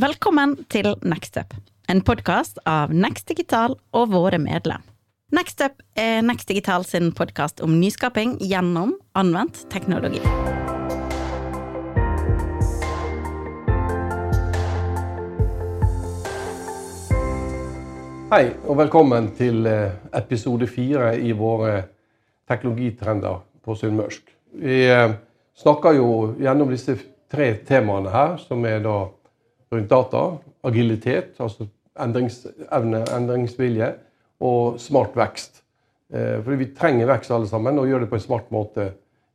Velkommen til Nextup, en podkast av Next Digital og våre medlem. Nextup er Next Digital sin podkast om nyskaping gjennom anvendt teknologi. Hei, og velkommen til eh, episode fire i våre teknologitrender på sunnmørsk. Vi eh, snakker jo gjennom disse tre temaene her, som er da rundt data, agilitet, altså endringsevne, endringsvilje, og smart vekst. Eh, fordi vi trenger vekst alle sammen, og gjøre det på en smart måte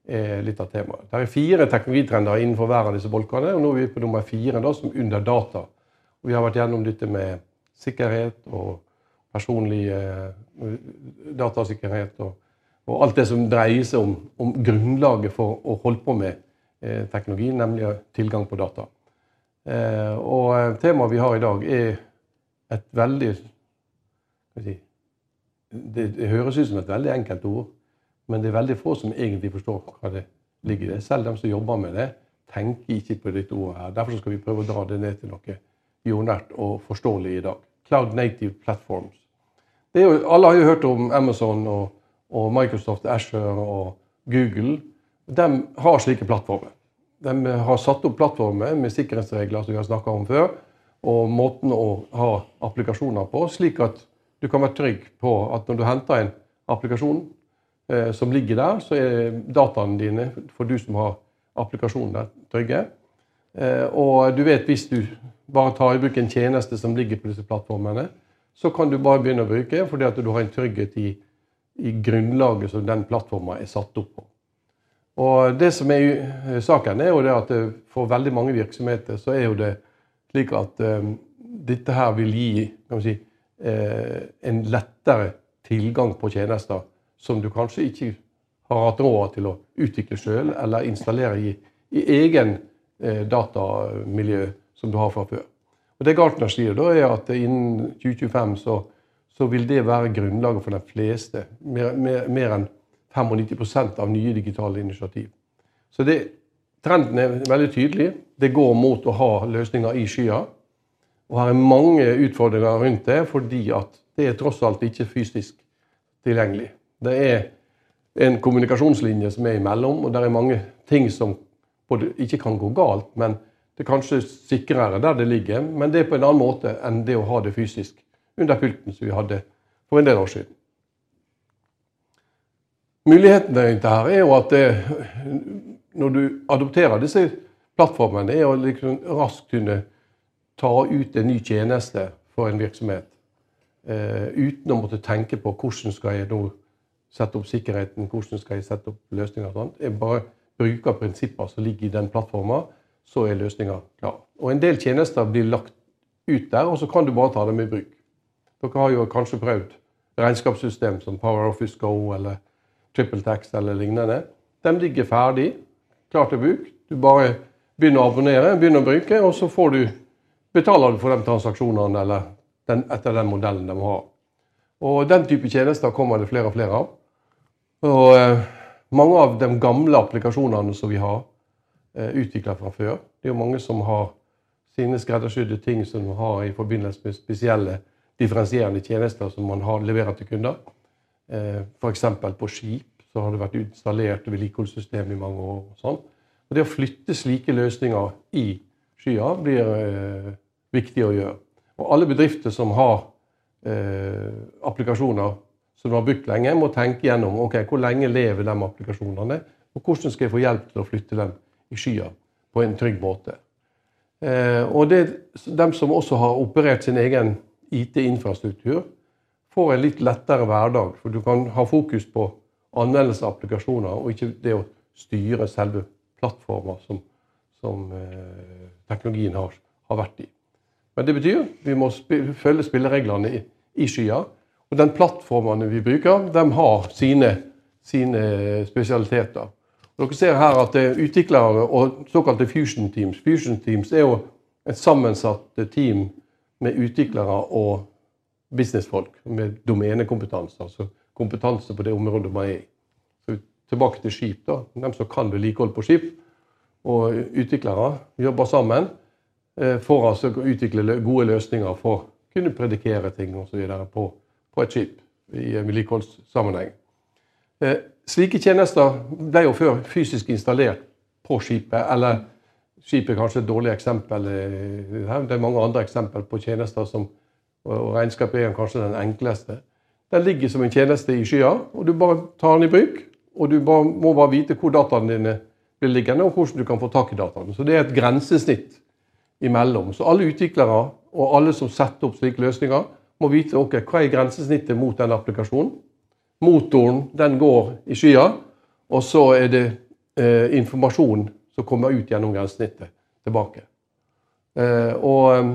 er litt av temaet. Det er fire teknologitrender innenfor hver av disse bolkene, og nå er vi på nummer fire, da, som under data. Vi har vært gjennom dette med sikkerhet og personlig eh, datasikkerhet og, og, alt det som dreier seg om, om, grunnlaget for å holde på med eh, teknologi, nemlig tilgang på data. Eh, og eh, temaet vi har i dag, er et veldig si, det, høres ut som et veldig enkelt ord, men det er veldig få som egentlig forstår hva det ligger i. Selv de som jobber med det, tenker ikke på dette ordet her. Derfor skal vi prøve å dra det ned til noe jordnært og forståelig i dag. Cloud Native Platforms jo, alle har jo hørt om Amazon og, og, Microsoft Azure og Google. De har slike plattformer. De har satt opp plattformer med sikkerhetsregler som vi har snakka om før, og måten å ha applikasjoner på, slik at du kan være trygg på at når du henter en applikasjon eh, som ligger der, så er dataene dine for du som har applikasjonen der, trygge. Eh, og du vet hvis du bare tar i bruk en tjeneste som ligger på disse plattformene, så kan du bare begynne å bruke fordi at du har en trygghet i, i grunnlaget som den plattforma er satt opp på. Og det som er eh, saken, er jo det at eh, for veldig mange virksomheter så er jo det slik at um, dette her vil gi si, eh, en lettere tilgang på tjenester som du kanskje ikke har hatt råd til å utvikle sjøl eller installere i, i egen eh, datamiljø som du har fra før. Og Det Gartner sier, da, er at innen 2025 så, så vil det være grunnlaget for de fleste. Mer, mer, mer enn 95% av nye digitale initiativ. Så det, trenden er veldig tydelig. Det går mot å ha løsninger i skya. Og her er mange utfordringer rundt det, fordi at det er tross alt ikke fysisk tilgjengelig. Det er en kommunikasjonslinje som er imellom, og det er mange ting som ikke kan gå galt, men det er kanskje sikrere der det ligger, men det er på en annen måte enn det å ha det fysisk under pulten som vi hadde for en del år siden. Muligheten rundt dette er jo at det, når du adopterer disse plattformene, er å liksom raskt kunne ta ut en ny tjeneste for en virksomhet. Uh, uten å måtte tenke på hvordan skal jeg nå sette opp sikkerheten, hvordan skal jeg sette opp løsninger. og. Jeg bare bruker prinsipper som ligger i den plattformen, så er løsninga klar. Og En del tjenester blir lagt ut der, og så kan du bare ta dem i bruk. Dere har jo kanskje prøvd regnskapssystem som Power Office Go eller TrippelTax eller lignende. De ligger ferdig, klar til bruk. Du bare begynner å abonnere, begynner å bruke, og så får du, betaler du for de transaksjonene eller den, etter den modellen de har. Og Den type tjenester kommer det flere og flere av. Og eh, Mange av de gamle applikasjonene som vi har, Eh, utvikla fra før. Det er jo mange som har sine skreddersydde ting som man har i forbindelse med spesielle differensierende tjenester som man har leverer til kunder. Eh, F.eks. på skip så har det vært installert vedlikeholdssystem i mange år. og sånn. Og Det å flytte slike løsninger i skya blir eh, viktig å gjøre. Og alle bedrifter som har eh, applikasjoner som de har brukt lenge, må tenke gjennom ok, hvor lenge lever de applikasjonene, og hvordan skal jeg få hjelp til å flytte dem i skya på en trygg måte. Eh, og det, De som også har operert sin egen IT-infrastruktur, får en litt lettere hverdag. For du kan ha fokus på anvendelse av applikasjoner, og ikke det å styre selve plattformer som, som eh, teknologien har, har, vært i. Men det betyr vi må spille, følge spillereglene i, i skya. Og den plattformene vi bruker, de har sine, sine spesialiteter. Dere ser her at det er utviklere og såkalte fusion teams. Fusion teams er jo et sammensatt team med utviklere og businessfolk med domenekompetanse. Altså kompetanse på det området man er i. Så tilbake til skip. da, De som kan vedlikehold på skip, og utviklere jobber sammen. eh, for altså å utvikle gode løsninger for å kunne predikere ting osv. På, på et skip i en vedlikeholdssammenheng. Eh, Slike tjenester ble jo før fysisk installert på skipet, eller skipet er kanskje et dårlig eksempel. eh. Det er mange andre eksempler på tjenester som og regnskap er kanskje den enkleste. Den ligger som en tjeneste i skya, og du bare tar den i bruk. Og du bare, må bare vite hvor dataene dine blir liggende, og hvordan du kan få tak i dataene. Så det er et grensesnitt imellom. Så alle utviklere og alle som setter opp slike løsninger, må vite okay, hva er grensesnittet mot den applikasjonen. Motoren den går i skya, og så er det eh, informasjon som kommer ut gjennom grensesnittet tilbake. Eh, og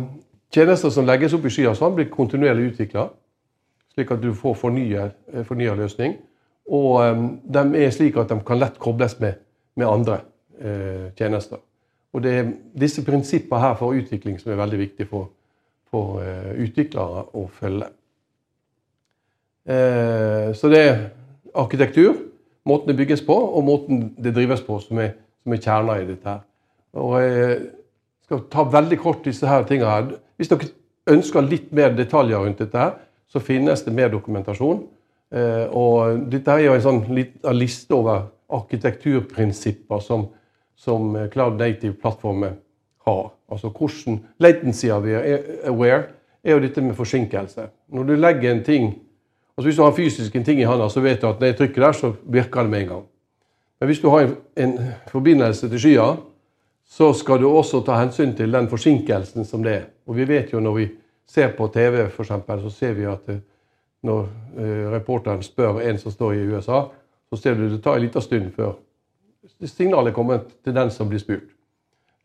tjenester som legges opp i skya, sånn, blir kontinuerlig utvikla, slik at du får fornya eh, løsning. Og eh, de er slik at de kan lett kobles med, med andre eh, tjenester. Og det er disse prinsippene her for utvikling som er veldig viktige for, for eh, utviklere å følge. Eh, så det er arkitektur, måten det bygges på, og måten det drives på, som er, som er kjerna i dette. her. Og jeg skal ta veldig kort disse her tingene her. Hvis dere ønsker litt mer detaljer rundt dette, her, så finnes det mer dokumentasjon. Eh, og dette er jo en sånn liten liste over arkitekturprinsipper som, som Cloud Native-plattformer har. Altså hvordan Latency aware er jo dette med forsinkelse. Når du legger en ting altså Hvis du har fysisk en ting i hånda, så vet du at når jeg trykker der, så virker det med en gang. Men hvis du har en, en forbindelse til skya, så skal du også ta hensyn til den forsinkelsen som det er. Og vi vet jo når vi ser på TV, for eksempel, så ser vi at eh, når eh, reporteren spør en som står i USA, så ser du det tar en liten stund før signalet kommer til den som blir spurt.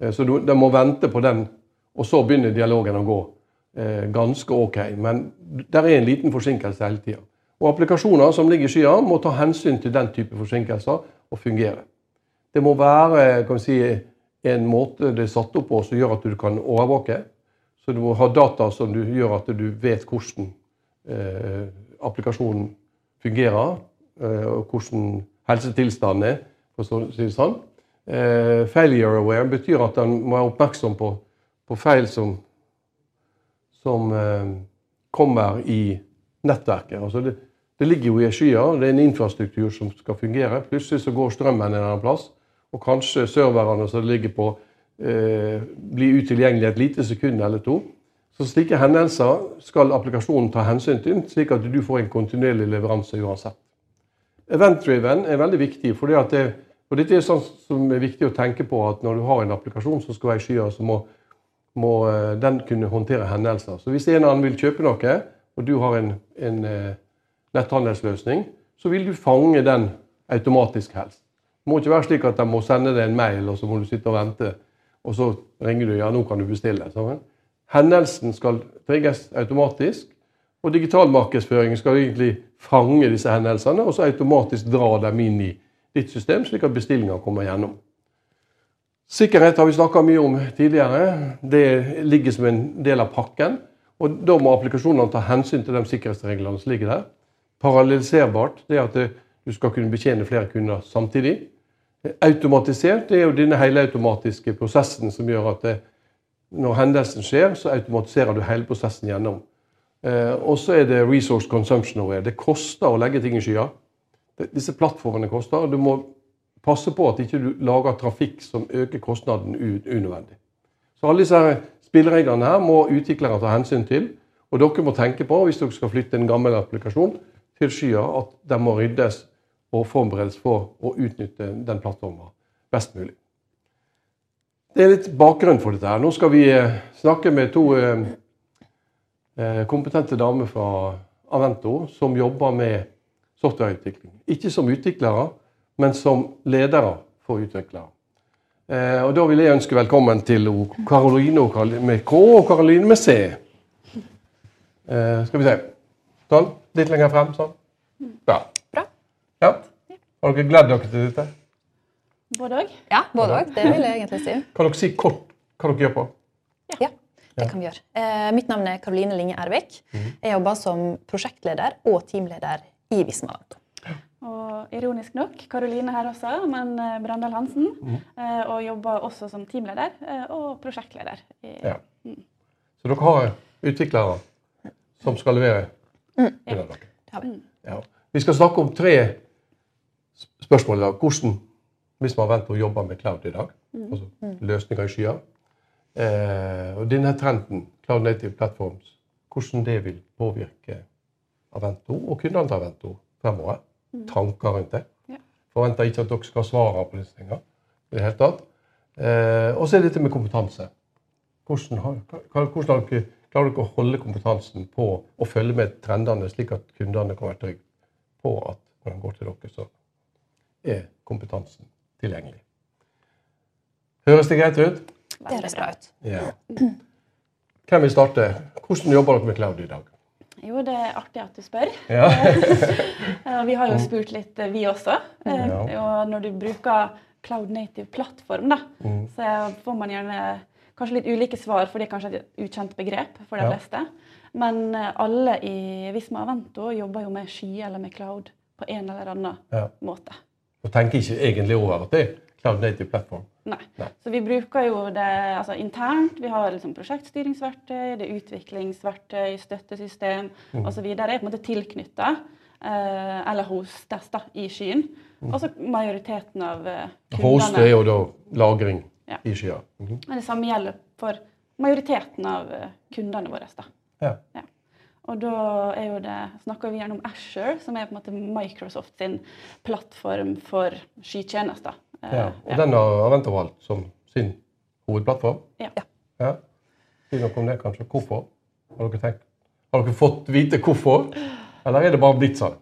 Eh, så du, de må vente på den, og så begynner dialogen å gå ganske ok. Men det er en liten forsinkelse hele tida. Og applikasjoner som ligger i skya, må ta hensyn til den type forsinkelser og fungere. Det må være kan vi si, en måte det er satt opp på som gjør at du kan overvåke. Så du må ha data som gjør at du vet hvordan eh, applikasjonen fungerer, eh, og hvordan helsetilstanden er, for å si det sånn. Eh, failure aware betyr at en må være oppmerksom på, på feil som, som eh, kommer i nettverket. Altså det, det ligger jo i skya, det er en infrastruktur som skal fungere. Plutselig så går strømmen en annen plass, og kanskje serverne som ligger på, eh, blir utilgjengelige et lite sekund eller to. Så Slike hendelser skal applikasjonen ta hensyn til, slik at du får en kontinuerlig leveranse uansett. Event-driven er veldig viktig, fordi det, og dette er sånn som er viktig å tenke på at når du har en applikasjon som skal være i skya, så må, må eh, den kunne håndtere hendelser. Så hvis en annen vil kjøpe noe, og du har en, en eh, netthandelsløsning, så vil du fange den automatisk helst. Det må ikke være slik at de må sende deg en mail, og så må du sitte og vente, og så ringer du ja, nå kan du bestille. Sånn. Hendelsen skal trigges automatisk, og digital markedsføring skal egentlig fange disse hendelsene og så automatisk dra dem inn i ditt system, slik at bestillinga kommer gjennom. Sikkerhet har vi snakka mye om tidligere. Det ligger som en del av pakken. og Da må applikasjonene ta hensyn til de sikkerhetsreglene som ligger der. Parallelliserbart, er at du skal kunne betjene flere kunder samtidig. Automatisert det er jo denne helautomatiske prosessen som gjør at det, når hendelsen skjer, så automatiserer du hele prosessen gjennom. Eh, og så er det resource consumption aware. Det koster å legge ting i skya. Disse plattformene koster. og Du må passe på at ikke du lager trafikk som øker kostnaden unødvendig. Så alle disse spillereglene her må utviklere ta hensyn til. Og dere må tenke på, hvis dere skal flytte en gammel applikasjon til skya, at den må ryddes og forberedes for å utnytte den plattformen best mulig. Det er litt bakgrunn for dette. her. Nå skal vi eh, snakke med to eh, eh, kompetente damer fra Avento som jobber med softwareutvikling. Ikke som utviklere, men som ledere for utviklere. Og Da vil jeg ønske velkommen til Karoline med K og Karoline med C. Skal vi se. Sånn. Litt lenger frem. Sånn. Ja. Har dere gledd dere til dette? Både òg. Ja, både òg. Det vil jeg egentlig si. Kan dere si kort hva dere gjør på? Ja, det kan vi gjøre. Eh, mitt navn er Karoline Linge Ervik. Jeg jobber som prosjektleder og teamleder i Visma. Og ironisk nok Karoline her også, men eh, Brandal Hansen. Mm. eh, Og jobber også som teamleder eh, og prosjektleder. i- Ja. Så dere har utviklere som skal levere Mm. Ja. Det har vi. Ja. Vi skal snakke om tre s- er. Hvordan, hvis man har vent på å jobbe med cloud i dag, altså løsninger i skyer, eh, og denne trenden, Cloud Native Platforms, hvordan det vil påvirke Avento og kundene til Avento fremover. Tanker rundt det. Ja. Forventer ikke at dere skal svare på disse tingene i det hele tatt. Eh, og så er det dette med kompetanse. Hvordan, har, hvordan har dere, klarer dere å holde kompetansen på å følge med trendene, slik at kundene kan være trygge på at når de går til dere, så er kompetansen tilgjengelig? Høres det greit ut? Det høres bra ut. Ja. Hvem vil starte? Hvordan jobber dere med cloud i dag? Jo, det er artig at du spør. Ja. Vi har jo spurt litt, eh, vi også. Eh, Ja. Og når du bruker Cloud Native-plattform, da, Mm. så får man gjerne kanskje litt ulike svar, for det er kanskje et ukjent begrep for de Ja. fleste. Men eh, alle i Visma Avento jobber jo med sky eller med cloud på en eller annen Ja. måte. Og tenker ikke egentlig over at det er cloud native platform. Nei. Nei. Så vi bruker jo det altså, internt. Vi har liksom prosjektstyringsverktøy, det er utviklingsverktøy, støttesystem Mm. osv. Det er på en måte tilknytta, eh, eller hostes da, i skyen. Og så majoriteten av eh, Mm. Host er jo da lagring Ja. i skya. Mm -hmm. det samme gjelder for majoriteten av eh, kundene våre. da. Ja. Og da er jo det, snakker vi gjerne om Asher, som er på en måte Microsoft sin plattform for skytjenester. Eh, Ja. Og den har Avento valgt som sin hovedplattform. Ja. Ja. Si noe om det, kanskje. Hvorfor? Har dere, tenkt? har dere fått vite hvorfor? Eller er det bare blitt sånn?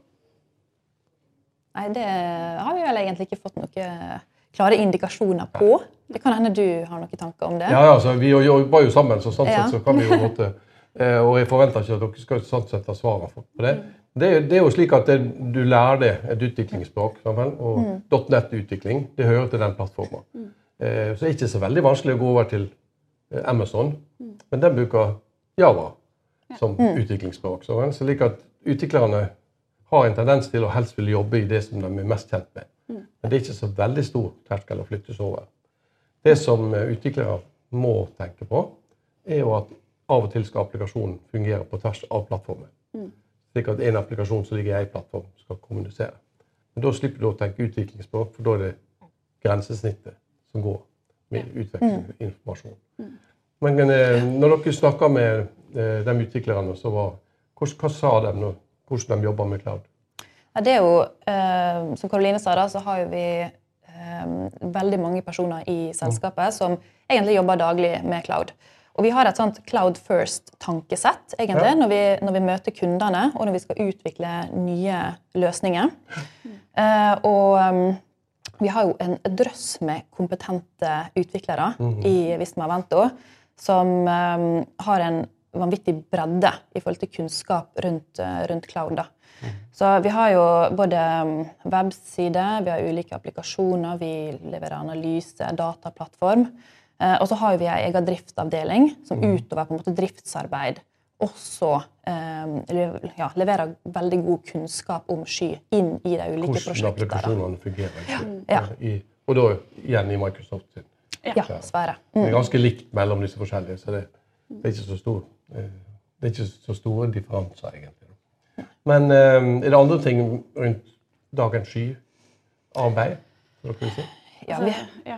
Nei, det har vi vel egentlig ikke fått noen klare indikasjoner på. Det kan hende du har noen tanker om det. Ja, ja, altså, Vi jobber jo sammen, så sånn Ja. sett så kan vi jo måtte eh, Og jeg forventer ikke at dere skal sånn sett ha svaret på det. Det er, det er jo slik at det, du det et utviklingsspråk, og .NET-utvikling det hører til den plattformen. Eh, så det er ikke så veldig vanskelig å gå over til Amazon, Amazon, men den bruker Java som utviklingsspråk. Så, slik at utviklerne har en tendens til å helst vil jobbe i det som de er mest kjent med. Men det er ikke så veldig stor terskel å flyttes over. Det som eh, utviklere må tenke på, er jo at av og til skal applikasjonen fungere på tvers av plattformer. Slik at en applikasjon som ligger i en plattform, skal kommunisere. Men Da slipper du å tenke utviklingsspråk, for da er det grensesnittet som går med utveksling av informasjon. Men eh, når dere snakka med eh, de utviklerne, så var, hva, sa de når, hvordan de jobber med cloud? Ja, det er jo, eh, Som Karoline sa, da, så har vi eh, veldig mange personer i selskapet som egentlig jobber daglig med cloud. Og vi har et sånt cloud first-tankesett egentlig, Ja. når, vi, når vi møter kundene og når vi skal utvikle nye løsninger. Uh, og um, vi har jo en drøss med kompetente utviklere i Visma Vento som um, har en vanvittig bredde i forhold til kunnskap rundt, eh, rundt cloud. da. Så vi har jo både websider, webside, vi har ulike applikasjoner, vi leverer analyse, dataplattform. Eh, og så har vi ei egen driftsavdeling som utover på en måte driftsarbeid også eh, ja, leverer veldig god kunnskap om sky inn i de ulike Hvordan prosjektene. applikasjonene fungerer. Ja. I, og da igjen i Microsoft sin. Ja, dessverre. Det er ganske likt mellom disse forskjellige, så det, det er ikke så stor eh, det er ikke så store differanser, egentlig. Men eh, er det andre ting rundt dagens skyarbeid? si? Ja, vi, ja.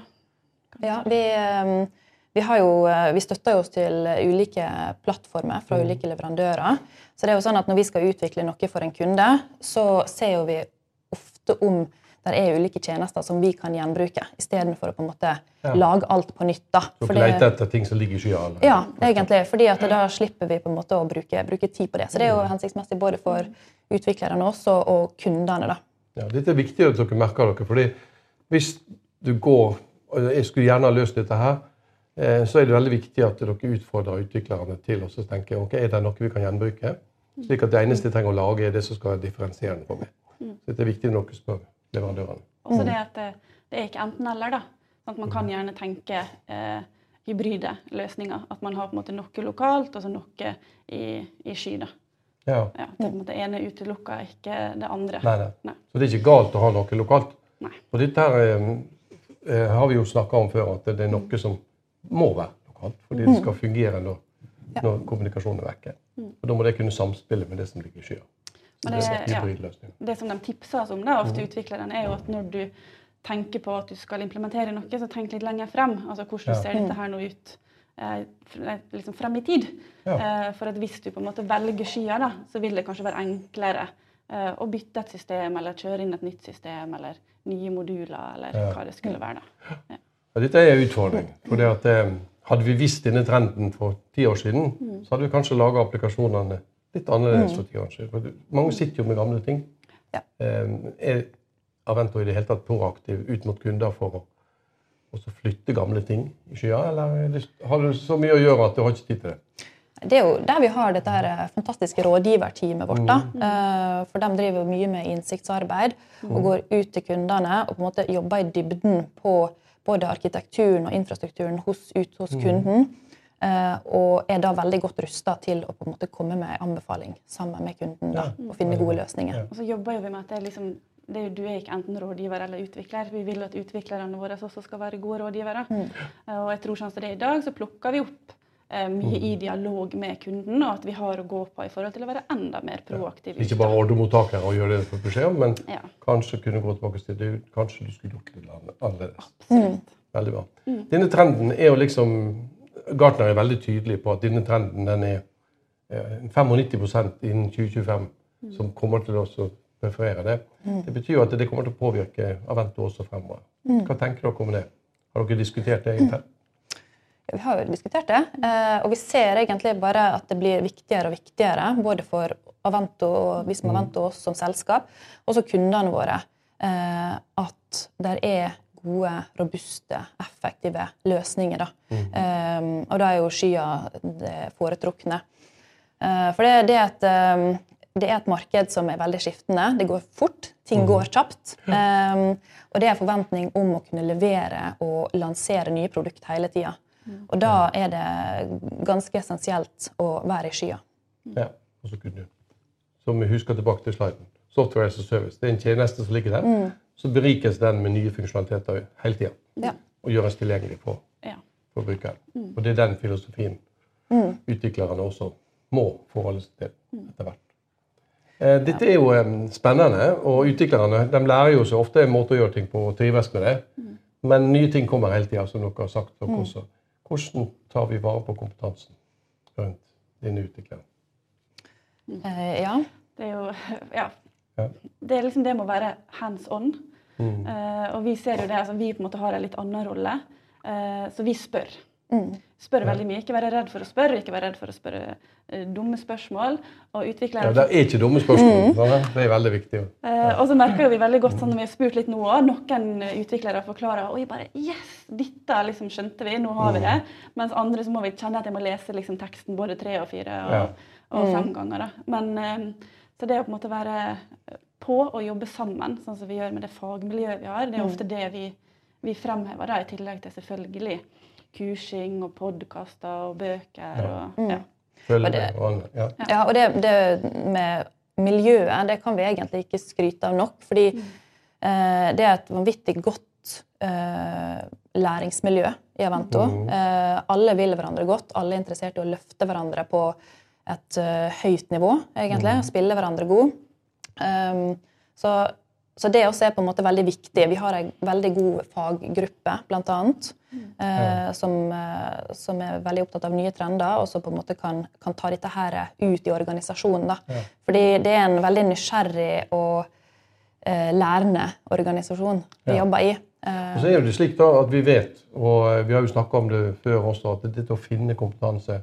Ja, vi, eh, vi, har jo, eh, vi støtter oss til ulike plattformer fra ulike leverandører. Så det er jo sånn at Når vi skal utvikle noe for en kunde, så ser vi ofte om det er ulike tjenester som vi kan gjenbruke, istedenfor å på en måte Ja. lage alt på nytt. da. For Dere lete etter ting som ligger i skya? ja, egentlig. fordi at da slipper vi på en måte å bruke, bruke tid på det. Så det er jo hensiktsmessig både for utviklerne også og kundene. da. Ja, dette er viktig at dere merker dere. fordi hvis du går og Jeg skulle gjerne ha løst dette her. eh, Så er det veldig viktig at dere utfordrer utviklerne til å tenke ok, er det noe vi kan gjenbruke. Slik at det eneste de trenger å lage, er det som skal være differensierende for meg. Så det er viktig når dere spør leverandørene. Også det at det, det er ikke enten-eller. da. Sånn at man kan gjerne tenke eh, hybride løsninger. At man har på en måte noe lokalt og så noe i, i sky. da. Ja. Ja, det, en måte ene utelukker ikke det andre. Nei, nei. Nei. Så det er ikke galt å ha noe lokalt. Nei. Og dette her eh, har vi jo snakka om før, at det er noe som må være lokalt. Fordi det skal fungere når, når kommunikasjonen er vekke. Og da må det kunne samspille med det som ligger i skya. Men Det ja, det som de tipser oss om, da, ofte utviklerne, er jo at når du tenker på at du skal implementere noe, så tenk litt lenger frem. Altså hvordan Ja. ser dette her nå ut eh, liksom frem i tid? Ja. Eh, for at hvis du på en måte velger skyer, da, så vil det kanskje være enklere eh, å bytte et system, eller kjøre inn et nytt system, eller nye moduler, eller Ja. hva det skulle være. da. Ja. Ja, dette er en utfordring. For det at, eh, hadde vi visst denne trenden for ti år siden, så hadde vi kanskje laga applikasjonene litt annerledes for ti år siden. For mange sitter jo med gamle ting. Ja. Eh, er Avento i det hele tatt proaktiv ut mot kunder for å flytte gamle ting i skya, eller er det, har du så mye å gjøre at du har ikke tid til det? Det er jo der vi har dette her eh, fantastiske rådgiverteamet vårt. da. Eh, For de driver mye med innsiktsarbeid og går ut til kundene og på en måte jobber i dybden på både arkitekturen og infrastrukturen hos, ut hos kunden. eh, Og er da veldig godt rusta til å på en måte komme med en anbefaling sammen med kunden da, og finne gode løsninger. Og så jobber jo vi med at det er liksom det er, jo- du er ikke enten rådgiver eller utvikler. Vi vil at utviklerne våre også skal være gode rådgivere. Og jeg tror sånn som det er i dag, så plukker vi opp mye i dialog med kunden, og at vi har å gå på i forhold til å være enda mer proaktive. Ikke bare ordremottakere og gjøre det for beskjed om, men Ja, kanskje kunne gå tilbake til det. Kanskje du skulle gjort det annerledes. absolutt. Veldig bra. Denne trenden er jo liksom Gartner er veldig tydelig på at denne trenden den er eh, 95% innen 2025 som kommer til å preferere det. Det betyr jo at det kommer til å påvirke Avento også fremover. Hva tenker dere om det? Har dere diskutert det internt? Vi har jo diskutert det, eh, og vi ser egentlig bare at det blir viktigere og viktigere, både for Avento og vi som Avento oss som selskap, og så kundene våre, eh, at det er gode, robuste, effektive løsninger. Da. Eh, og da er jo skya det foretrukne. For det, det, er et, det er et marked som er veldig skiftende. Det går fort. Ting går kjapt. Og det er forventning om å kunne levere og lansere nye produkter hele tida. Og da er det ganske essensielt å være i skya. Ja. Og så kunne du, Så vi husker tilbake til sliden, Software as a service. Det er en tjeneste som ligger der. Så berikes den med nye funksjonaliteter hele tida. Ja. Og gjøres tilgjengelig for, Ja. for brukeren. Og det er den filosofien utviklerne også må forholde seg til etter hvert. Eh, Dette er jo eh, spennende, og utviklerne de lærer jo seg ofte en måte å gjøre ting på og trives med det. Men nye ting kommer hele tida, som dere har sagt. dere også. Hvordan tar vi vare på kompetansen rundt dine utviklere? Eh, ja. Det er jo Ja. Ja. Det er liksom det med å være hands on. Eh, og vi ser jo det, altså vi på en måte har en litt annen rolle, eh, så vi spør. Spør veldig mye. Ikke være redd for å spørre, ikke være redd for å spørre uh, dumme spørsmål. Og Ja, Det er ikke dumme spørsmål. Mm. Det er veldig viktig. Uh, og så merker vi veldig godt sånn når vi har spurt litt nå òg, noen eh, utviklere forklarer Oi, bare Yes! Dette liksom skjønte vi, nå har vi det. Mens andre så må vi kjenne at jeg må lese liksom teksten både tre og fire og, Ja. og fem ganger. da. Men uh, Så det å på en måte være på og jobbe sammen, sånn som vi gjør med det fagmiljøet vi har, det er ofte det vi, vi fremhever, da, i tillegg til selvfølgelig kursing og podkaster og bøker. og ja. Og det- med. Ja. Ja, og det, det med miljøet det kan vi egentlig ikke skryte av nok. Fordi eh, det er et vanvittig godt eh, læringsmiljø i Avento. Eh, alle vil hverandre godt. Alle er interessert i å løfte hverandre på et uh, høyt nivå, egentlig. Spille hverandre god. Um, så, så det også er på en måte veldig viktig. Vi har en veldig god faggruppe, blant annet. Eh, som, eh, som er veldig opptatt av nye trender, og som på en måte kan, kan ta dette her ut i organisasjonen. Da. Fordi det er en veldig nysgjerrig og eh, lærende organisasjon vi Ja. jobber i. Eh, Og så er det slik da at vi vet, og vi har jo snakka om det før også, at dette å finne kompetanse,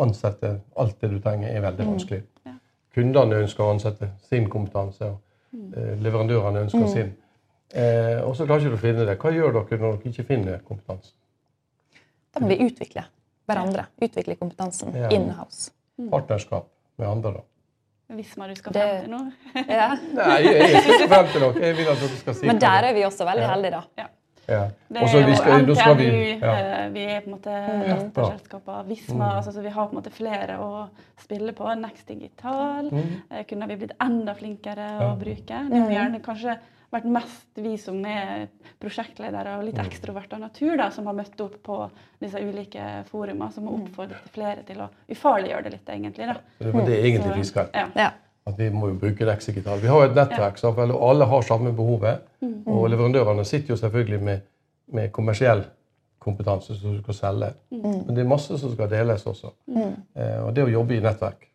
ansette alt det du trenger, er veldig vanskelig. Ja. Kundene ønsker å ansette sin kompetanse, og eh, leverandørene ønsker sin. Eh, og så klarer ikke du å finne det. Hva gjør dere når dere ikke finner kompetanse? da må vi utvikle hverandre. Utvikle kompetansen Ja. in-house. Partnerskap med andre, da? Hvis man du skal Det- frem til noe. Ja. Nei, jeg er ikke frem til noe. Jeg vil at dere skal si Men der er vi også veldig Ja. heldige, da. Ja. Ja. Det Og så er vi skal, nå skal vi ja. eh, vi er på en måte datterselskaper. av Visma, altså, så vi har på en måte flere å spille på. Next Digital eh, kunne vi blitt enda flinkere å bruke. Det har gjerne kanskje vært mest vi som er prosjektledere og litt ekstrovert av natur, da, som har møtt opp på disse ulike forumene, som har oppfordret flere til å ufarliggjøre det litt, egentlig. Da. Det var det egentlig vi skal. Ja. Ja. At vi må jo bruke Digital. Vi har jo et nettverk, ja. og alle har samme behovet. Og leverandørene sitter jo selvfølgelig med, med kommersiell kompetanse som du skal selge. Men det er masse som skal deles også. Eh, og det å jobbe i nettverk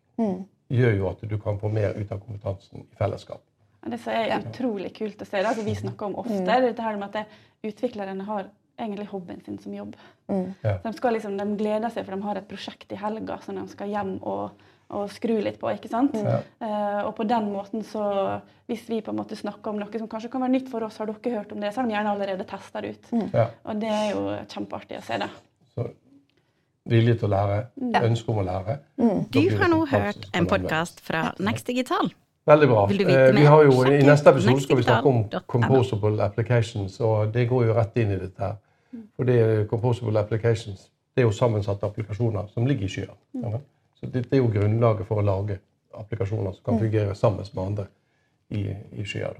gjør jo at du kan få mer ut av kompetansen i fellesskap. Det som er utrolig kult å se, det, altså vi snakker om ofte, det er dette her med at det, utviklerne har egentlig hobbyen sin som jobb. Ja. De, skal liksom, de gleder seg, for de har et prosjekt i helga som de skal hjem og, og skru litt på. ikke sant? Ja. Uh, og på den måten så, Hvis vi på en måte snakker om noe som kanskje kan være nytt for oss, har dere hørt om det, så har de gjerne allerede testa det ut. Ja. Og det er jo kjempeartig å se. det. Så vilje til å lære, ønske om å lære. Du har nå hørt en podkast fra Next Digital. Veldig bra. Eh, vi har jo, I neste episode skal vi snakke om composable applications, og det går jo rett inn i dette. her. For det er composable applications det er jo sammensatte applikasjoner som ligger i skyen. Ja. Så det, det er jo grunnlaget for å lage applikasjoner som kan fungere sammen med andre i, i skyer.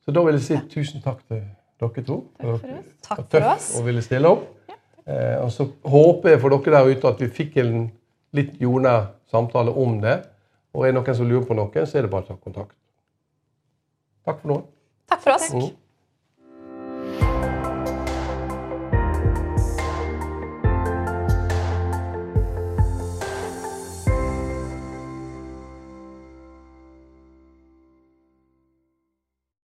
Så da vil jeg si tusen takk til dere to. Takk for oss. Takk for oss. og ville stille opp. Eh, og så håper jeg for dere der ute at vi fikk en litt jordnær samtale om det. Og er det noen som lurer på noe, så er det bare å ta kontakt. Takk for nå. Takk for oss. Mm.